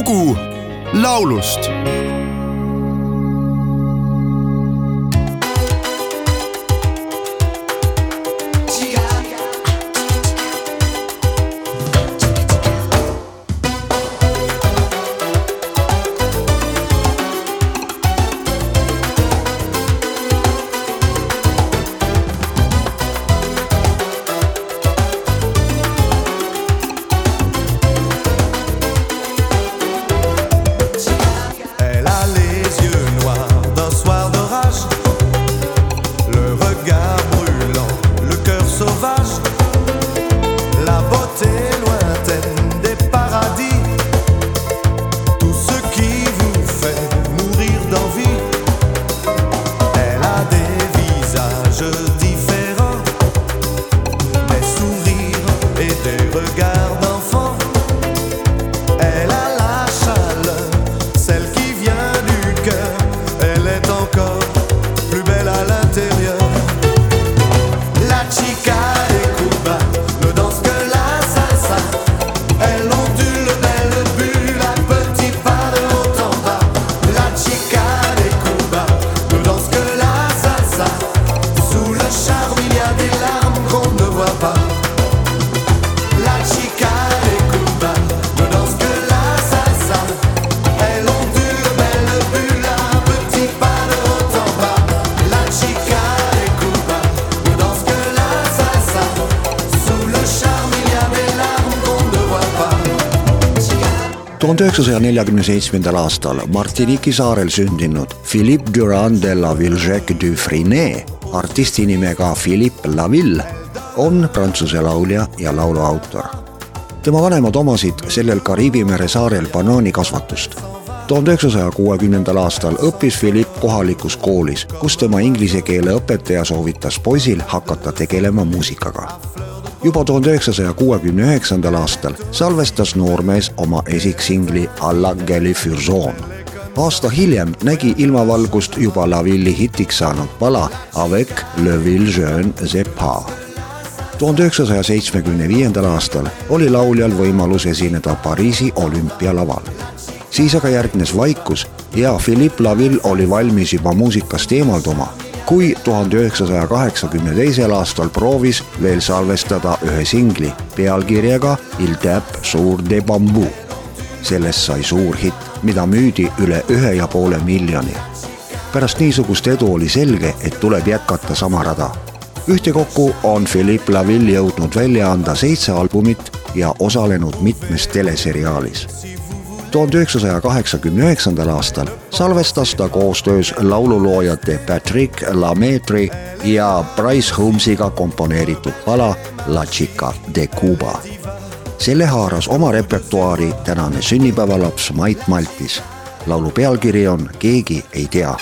lugu laulust et des tuhande üheksasaja neljakümne seitsmendal aastal Martinique'i saarel sündinud Philippe Durand de la Villejec du Frinet, artisti nimega Philippe Laville, on prantsuse laulja ja laulu autor. tema vanemad omasid sellel Kariibi mere saarel banaanikasvatust. tuhande üheksasaja kuuekümnendal aastal õppis Philippe kohalikus koolis, kus tema inglise keele õpetaja soovitas poisil hakata tegelema muusikaga juba tuhande üheksasaja kuuekümne üheksandal aastal salvestas noormees oma esiksingli Alla Galifurson. aasta hiljem nägi ilmavalgust juba Lavilli hitiks saanud pala Avec le ville jeune Zepa. tuhande üheksasaja seitsmekümne viiendal aastal oli lauljal võimalus esineda Pariisi olümpialaval. siis aga järgnes vaikus ja Philippe Laville oli valmis juba muusikast eemalduma kui tuhande üheksasaja kaheksakümne teisel aastal proovis veel salvestada ühe singli pealkirjaga Il tape sur de bambuu. sellest sai suur hitt, mida müüdi üle ühe ja poole miljoni. pärast niisugust edu oli selge, et tuleb jätkata sama rada. ühtekokku on Philippe Laville jõudnud välja anda seitse albumit ja osalenud mitmes teleseriaalis tuhande üheksasaja kaheksakümne üheksandal aastal salvestas ta koostöös laululoojate Patrick Lametri ja Bryce Holmesiga komponeeritud pala La Chica de Cuba. selle haaras oma repertuaari tänane sünnipäevalaps Mait Maltis. laulu pealkiri on Keegi ei tea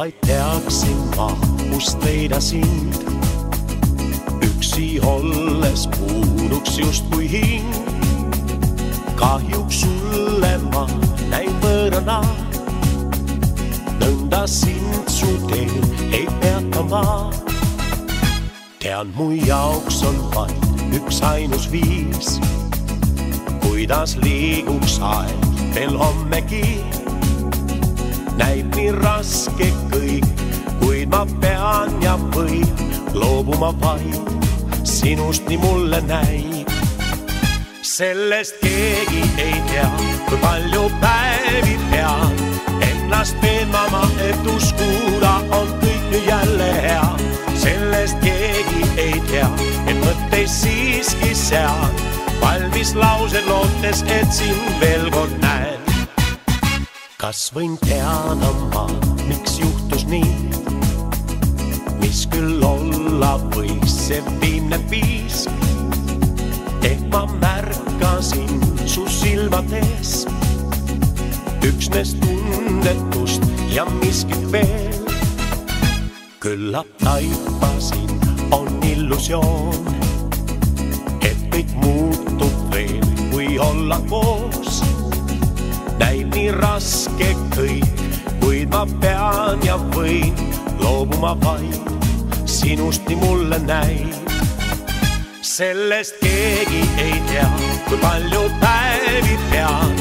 vaid teaksin ma, kust leida sind. üksi olles puuduks justkui hing. kahjuks sulle ma näin võõrana. nõnda sind su teel ei peata ma. tean, mu jaoks on vaid üksainus viis, kuidas liiguks aeg veel hommegi näib nii raske kõik, kuid ma pean ja võin loobuma vaid sinust, nii mulle näib. sellest keegi ei tea, kui palju päevi pean ennast veenma ma, et uskuda on kõik nüüd jälle hea. sellest keegi ei tea, et mõtteid siiski sean valmis laused lootes, et sind veel kord kas võin teada ma, miks juhtus nii? mis küll olla võis see viimne viis? ehk ma märkasin su silmades üksnes tundetust ja miskit veel. küllap taipasin, on illusioon, et kõik muutub veel, kui olla koos. Nii raske kõik, kuid ma pean ja võin loobuma vaid sinust nii mulle näib. sellest keegi ei tea, kui palju päevi pean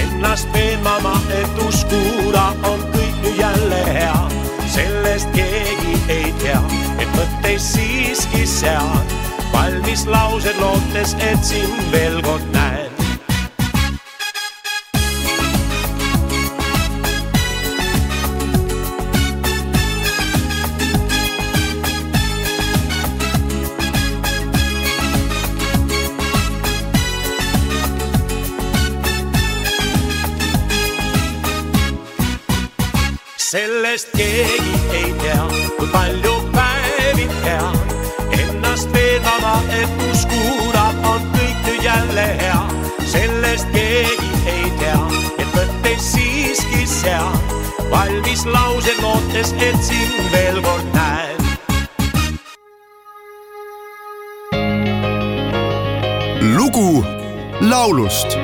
ennast veenma ma, et uskuda on kõik nüüd jälle hea. sellest keegi ei tea, et mõtteid siiski sean valmis laused lootes, et sind veel kord näen. Sellest keegi ei tea, kui palju päevi pean ennast veenama, et uskuda on kõik nüüd jälle hea. sellest keegi ei tea, et mõtteid siiski sean, valmis laused lootes, et sind veel kord näen. lugu laulust